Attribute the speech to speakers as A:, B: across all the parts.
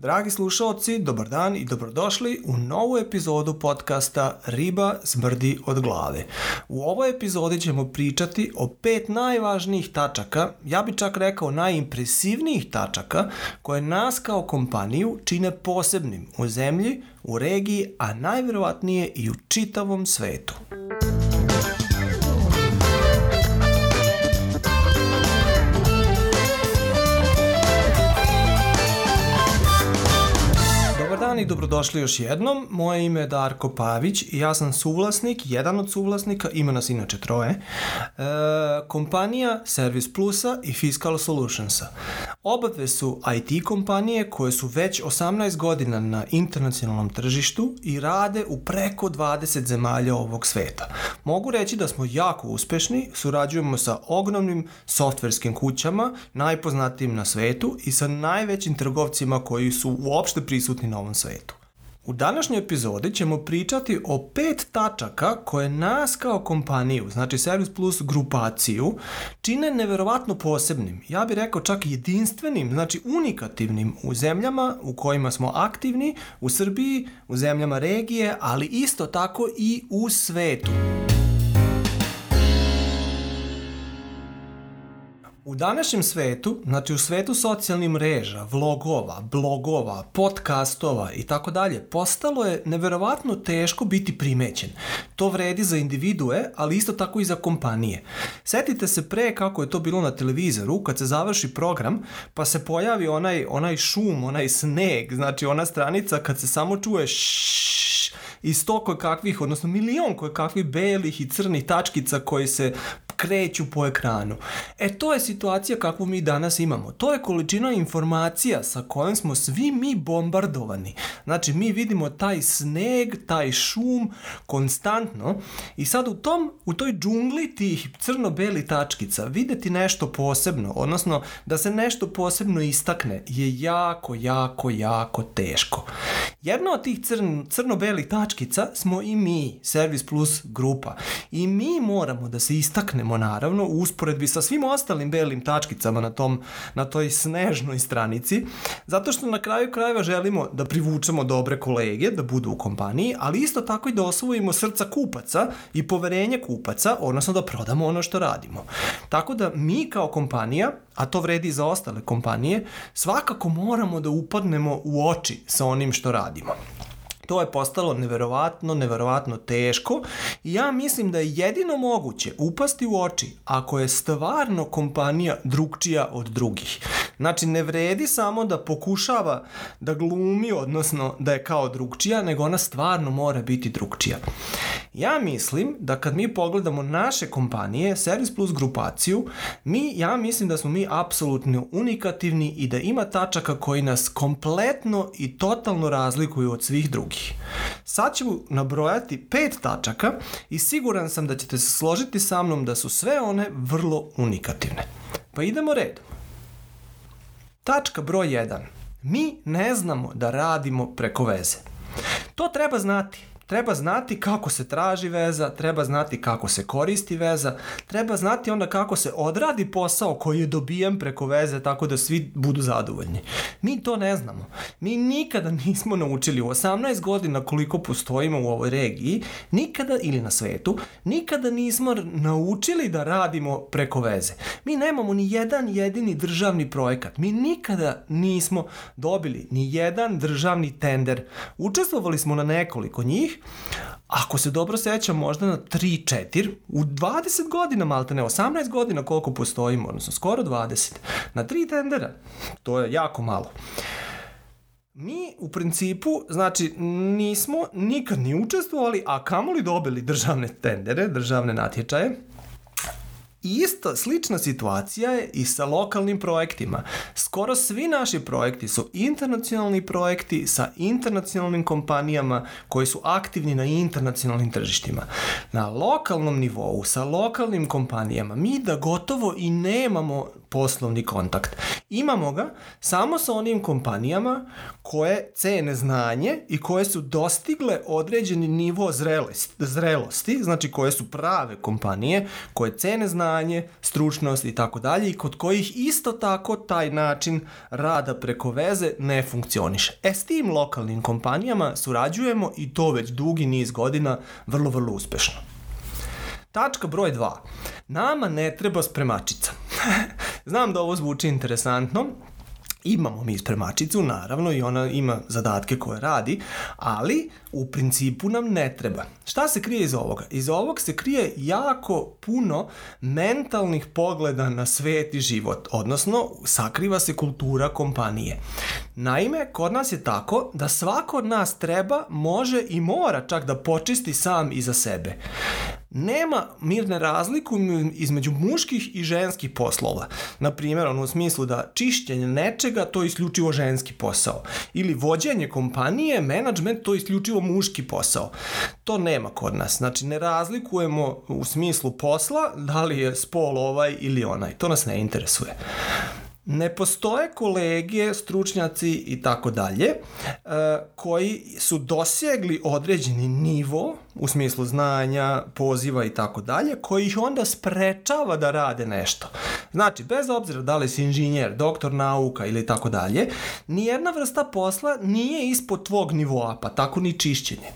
A: Dragi slušalci, dobar dan i dobrodošli u novu epizodu podcasta Riba smrdi od glave. U ovoj epizodi ćemo pričati o pet najvažnijih tačaka, ja bi čak rekao najimpresivnijih tačaka, koje nas kao kompaniju čine posebnim u zemlji, u regiji, a najverovatnije i u čitavom svetu. Dan i dobrodošli još jednom. Moje ime je Darko Pavić i ja sam suvlasnik, jedan od suvlasnika, ima nas inače troje, e, kompanija Service Plusa i Fiscal Solutionsa. Obave su IT kompanije koje su već 18 godina na internacionalnom tržištu i rade u preko 20 zemalja ovog sveta. Mogu reći da smo jako uspešni, surađujemo sa ogromnim softverskim kućama, najpoznatijim na svetu i sa najvećim trgovcima koji su uopšte prisutni na ovom svetu. U današnjoj epizodi ćemo pričati o pet tačaka koje nas kao kompaniju, znači Service Plus grupaciju, čine neverovatno posebnim. Ja bih rekao čak jedinstvenim, znači unikativnim u zemljama u kojima smo aktivni, u Srbiji, u zemljama regije, ali isto tako i u svetu. U današnjem svetu, znači u svetu socijalnih mreža, vlogova, blogova, podcastova i tako dalje, postalo je neverovatno teško biti primećen. To vredi za individue, ali isto tako i za kompanije. Setite se pre kako je to bilo na televizoru, kad se završi program, pa se pojavi onaj, onaj šum, onaj sneg, znači ona stranica kad se samo čuje ššš, i sto koje kakvih, odnosno milion koje kakvih belih i crnih tačkica koji se kreću po ekranu. E to je situacija kakvu mi danas imamo. To je količina informacija sa kojom smo svi mi bombardovani. Znači mi vidimo taj sneg, taj šum konstantno i sad u tom u toj džungli tih crno-beli tačkica videti nešto posebno, odnosno da se nešto posebno istakne je jako, jako, jako teško. Jedna od tih crn, crno-belih tačkica smo i mi, Service Plus grupa. I mi moramo da se istaknemo vidimo naravno u usporedbi sa svim ostalim belim tačkicama na, tom, na toj snežnoj stranici, zato što na kraju krajeva želimo da privučemo dobre kolege, da budu u kompaniji, ali isto tako i da osvojimo srca kupaca i poverenje kupaca, odnosno da prodamo ono što radimo. Tako da mi kao kompanija, a to vredi i za ostale kompanije, svakako moramo da upadnemo u oči sa onim što radimo. To je postalo neverovatno, neverovatno teško i ja mislim da je jedino moguće upasti u oči ako je stvarno kompanija drugčija od drugih. Znači, ne vredi samo da pokušava da glumi, odnosno da je kao drugčija, nego ona stvarno mora biti drugčija. Ja mislim da kad mi pogledamo naše kompanije, Service Plus grupaciju, mi, ja mislim da smo mi apsolutno unikativni i da ima tačaka koji nas kompletno i totalno razlikuju od svih drugih. Sad ću nabrojati pet tačaka i siguran sam da ćete se složiti sa mnom da su sve one vrlo unikativne. Pa idemo redom. Tačka broj 1. Mi ne znamo da radimo preko veze. To treba znati. Treba znati kako se traži veza, treba znati kako se koristi veza, treba znati onda kako se odradi posao koji je dobijen preko veze tako da svi budu zadovoljni. Mi to ne znamo. Mi nikada nismo naučili u 18 godina koliko postojimo u ovoj regiji, nikada ili na svetu, nikada nismo naučili da radimo preko veze. Mi nemamo ni jedan jedini državni projekat. Mi nikada nismo dobili ni jedan državni tender. Učestvovali smo na nekoliko njih, Ako se dobro sećam, možda na 3-4, u 20 godina malte ne, 18 godina koliko postojimo, odnosno skoro 20, na 3 tendera, to je jako malo. Mi u principu, znači, nismo nikad ni učestvovali, a kamoli dobili državne tendere, državne natječaje, Isto, slična situacija je i sa lokalnim projektima. Skoro svi naši projekti su internacionalni projekti sa internacionalnim kompanijama koji su aktivni na internacionalnim tržištima. Na lokalnom nivou, sa lokalnim kompanijama, mi da gotovo i nemamo poslovni kontakt. Imamo ga samo sa onim kompanijama koje cene znanje i koje su dostigle određeni nivo zrelosti, znači koje su prave kompanije, koje cene znanje, stručnost i tako dalje i kod kojih isto tako taj način rada preko veze ne funkcioniše. E s tim lokalnim kompanijama surađujemo i to već dugi niz godina vrlo, vrlo uspešno. Tačka broj 2. Nama ne treba spremačica. Znam da ovo zvuči interesantno, Imamo mi spremačicu, naravno, i ona ima zadatke koje radi, ali u principu nam ne treba. Šta se krije iz ovoga? Iz ovog se krije jako puno mentalnih pogleda na svet i život, odnosno sakriva se kultura kompanije. Naime, kod nas je tako da svako od nas treba, može i mora čak da počisti sam iza sebe nema mirne razliku između muških i ženskih poslova. Na primjer, ono u smislu da čišćenje nečega to je isključivo ženski posao. Ili vođenje kompanije, menadžment to je isključivo muški posao. To nema kod nas. Znači, ne razlikujemo u smislu posla da li je spol ovaj ili onaj. To nas ne interesuje ne postoje kolege, stručnjaci i tako dalje e, koji su dosegli određeni nivo u smislu znanja, poziva i tako dalje, koji ih onda sprečava da rade nešto. Znači, bez obzira da li si inženjer, doktor nauka ili tako dalje, nijedna vrsta posla nije ispod tvog nivoa, pa tako ni čišćenje.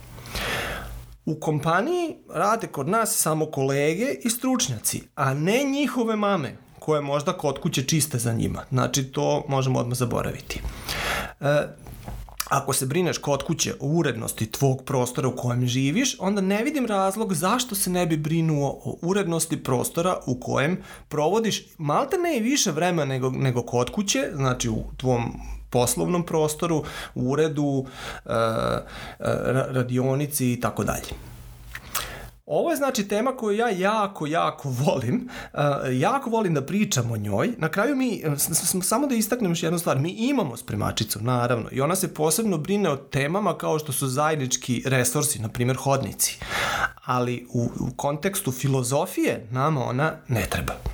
A: U kompaniji rade kod nas samo kolege i stručnjaci, a ne njihove mame koje možda kod kuće čiste za njima. Znači, to možemo odmah zaboraviti. E, ako se brineš kod kuće o urednosti tvog prostora u kojem živiš, onda ne vidim razlog zašto se ne bi brinuo o urednosti prostora u kojem provodiš malte ne i više vremena nego, nego kod kuće, znači u tvom poslovnom prostoru, u uredu, e, e, radionici i tako dalje. Ovo je znači tema koju ja jako, jako volim. Uh, jako volim da pričam o njoj. Na kraju mi, samo da istaknem još jednu stvar, mi imamo spremačicu, naravno, i ona se posebno brine o temama kao što su zajednički resursi, na primjer hodnici. Ali u, u kontekstu filozofije nama ona ne treba.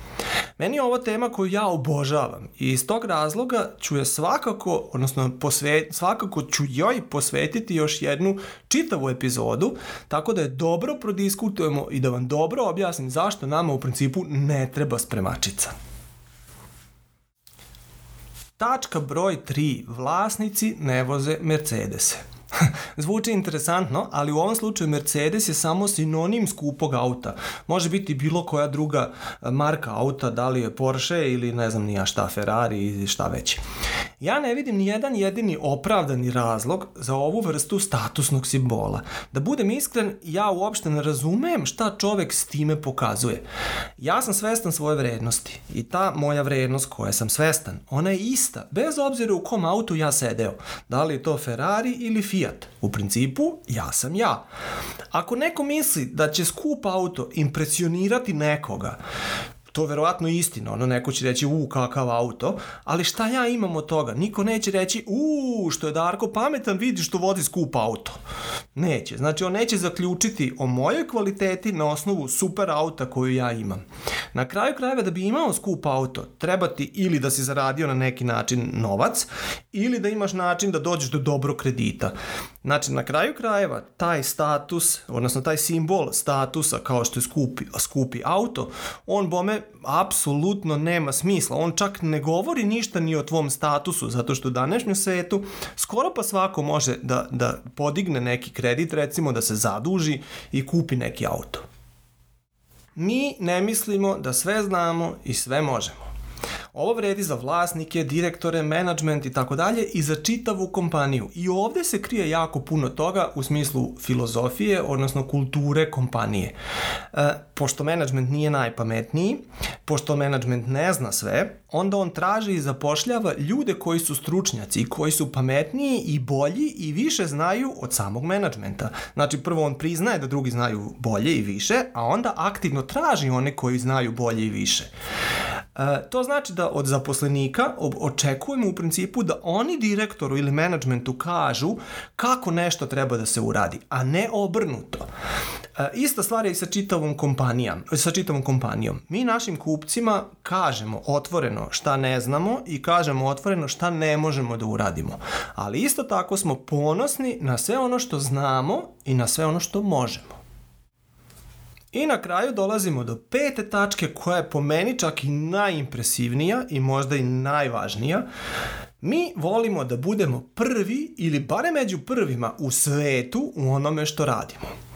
A: Meni je ovo tema koju ja obožavam i iz tog razloga ću je svakako, odnosno posve, svakako ću joj posvetiti još jednu čitavu epizodu, tako da je dobro prodiskutujemo i da vam dobro objasnim zašto nama u principu ne treba spremačica. Tačka broj 3. Vlasnici ne voze Mercedese. Zvuči interesantno, ali u ovom slučaju Mercedes je samo sinonim skupog auta. Može biti bilo koja druga e, marka auta, da li je Porsche ili ne znam nija šta, Ferrari ili šta već. Ja ne vidim ni jedan jedini opravdani razlog za ovu vrstu statusnog simbola. Da budem iskren, ja uopšte ne razumem šta čovek s time pokazuje. Ja sam svestan svoje vrednosti i ta moja vrednost koja sam svestan, ona je ista, bez obzira u kom autu ja sedeo. Da li je to Ferrari ili Fiat. U principu, ja sam ja. Ako neko misli da će skup auto impresionirati nekoga, to verovatno istina, ono neko će reći u kakav auto, ali šta ja imam od toga? Niko neće reći u što je Darko pametan, vidi što vodi skup auto. Neće, znači on neće zaključiti o mojoj kvaliteti na osnovu super auta koju ja imam. Na kraju krajeva da bi imao skup auto, treba ti ili da si zaradio na neki način novac, ili da imaš način da dođeš do dobro kredita. Znači, na kraju krajeva, taj status, odnosno taj simbol statusa kao što je skupi, skupi auto, on bome apsolutno nema smisla. On čak ne govori ništa ni o tvom statusu, zato što u današnjem svetu skoro pa svako može da, da podigne neki kredit, recimo da se zaduži i kupi neki auto. Mi ne mislimo da sve znamo i sve možemo. Ovo vredi za vlasnike, direktore, menadžment i tako dalje i za čitavu kompaniju. I ovde se krije jako puno toga u smislu filozofije, odnosno kulture kompanije. E, pošto menadžment nije najpametniji, pošto menadžment ne zna sve, onda on traži i zapošljava ljude koji su stručnjaci, koji su pametniji i bolji i više znaju od samog menadžmenta. Znači prvo on priznaje da drugi znaju bolje i više, a onda aktivno traži one koji znaju bolje i više. E, to znači da od zaposlenika očekujemo u principu da oni direktoru ili menadžmentu kažu kako nešto treba da se uradi, a ne obrnuto. E, ista stvar je i sa čitavom kompanijom, sa čitavom kompanijom. Mi našim kupcima kažemo otvoreno šta ne znamo i kažemo otvoreno šta ne možemo da uradimo. Ali isto tako smo ponosni na sve ono što znamo i na sve ono što možemo. I na kraju dolazimo do pete tačke koja je po meni čak i najimpresivnija i možda i najvažnija. Mi volimo da budemo prvi ili bare među prvima u svetu u onome što radimo.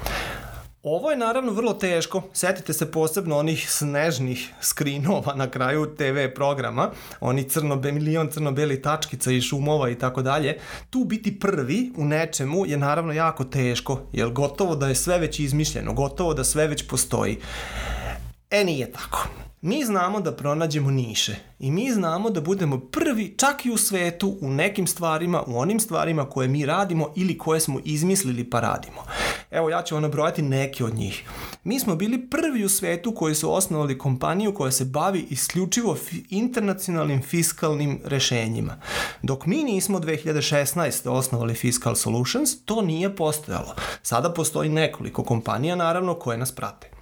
A: Ovo je naravno vrlo teško. Setite se posebno onih snežnih skrinova na kraju TV programa, oni crno milion crno-beli tačkica i šumova i tako dalje. Tu biti prvi u nečemu je naravno jako teško, jer gotovo da je sve već izmišljeno, gotovo da sve već postoji. E nije tako. Mi znamo da pronađemo niše i mi znamo da budemo prvi čak i u svetu u nekim stvarima, u onim stvarima koje mi radimo ili koje smo izmislili pa radimo. Evo ja ću vam nabrojati neke od njih. Mi smo bili prvi u svetu koji su osnovali kompaniju koja se bavi isključivo internacionalnim fiskalnim rešenjima. Dok mi nismo 2016. osnovali Fiscal Solutions, to nije postojalo. Sada postoji nekoliko kompanija naravno koje nas prate.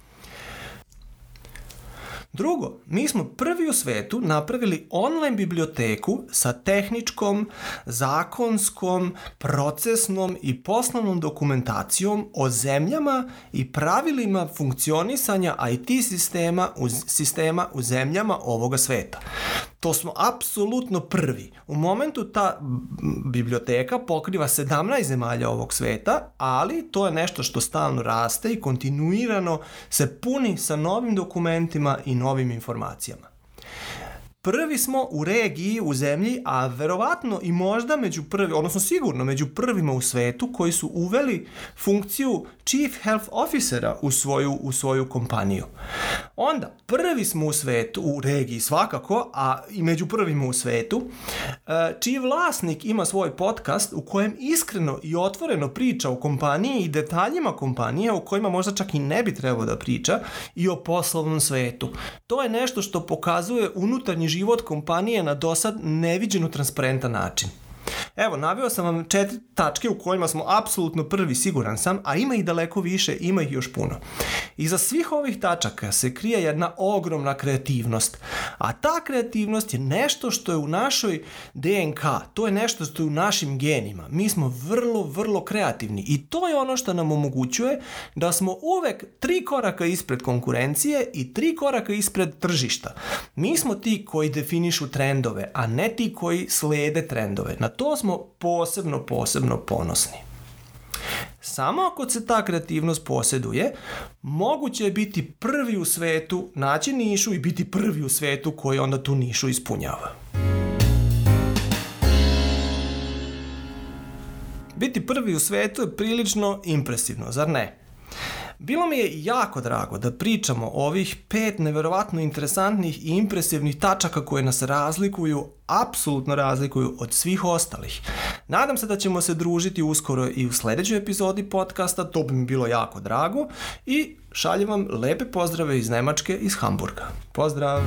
A: Drugo, mi smo prvi u svetu napravili online biblioteku sa tehničkom, zakonskom, procesnom i poslovnom dokumentacijom o zemljama i pravilima funkcionisanja IT sistema u, sistema u zemljama ovoga sveta. To smo apsolutno prvi. U momentu ta biblioteka pokriva 17 zemalja ovog sveta, ali to je nešto što stalno raste i kontinuirano se puni sa novim dokumentima i novim informacijama. Prvi smo u regiji, u zemlji, a verovatno i možda među prvi, odnosno sigurno među prvima u svetu koji su uveli funkciju Chief Health Officera u svoju, u svoju kompaniju. Onda, prvi smo u svetu, u regiji svakako, a i među prvima u svetu, e, čiji vlasnik ima svoj podcast u kojem iskreno i otvoreno priča o kompaniji i detaljima kompanije o kojima možda čak i ne bi trebao da priča i o poslovnom svetu. To je nešto što pokazuje unutarnji život kompanije na dosad neviđeno transparentan način. Evo, naveo sam vam četiri tačke u kojima smo apsolutno prvi, siguran sam, a ima ih daleko više, ima ih još puno. Iza svih ovih tačaka se krije jedna ogromna kreativnost, a ta kreativnost je nešto što je u našoj DNK, to je nešto što je u našim genima. Mi smo vrlo, vrlo kreativni i to je ono što nam omogućuje da smo uvek tri koraka ispred konkurencije i tri koraka ispred tržišta. Mi smo ti koji definišu trendove, a ne ti koji slede trendove. Na to smo posebno, posebno ponosni. Samo ako se ta kreativnost posjeduje, moguće je biti prvi u svetu, naći nišu i biti prvi u svetu koji onda tu nišu ispunjava. Biti prvi u svetu je prilično impresivno, zar ne? Bilo mi je jako drago da pričamo o ovih pet neverovatno interesantnih i impresivnih tačaka koje nas razlikuju, apsolutno razlikuju od svih ostalih. Nadam se da ćemo se družiti uskoro i u sledećoj epizodi podcasta, to bi mi bilo jako drago i šaljem vam lepe pozdrave iz Nemačke, iz Hamburga. Pozdrav!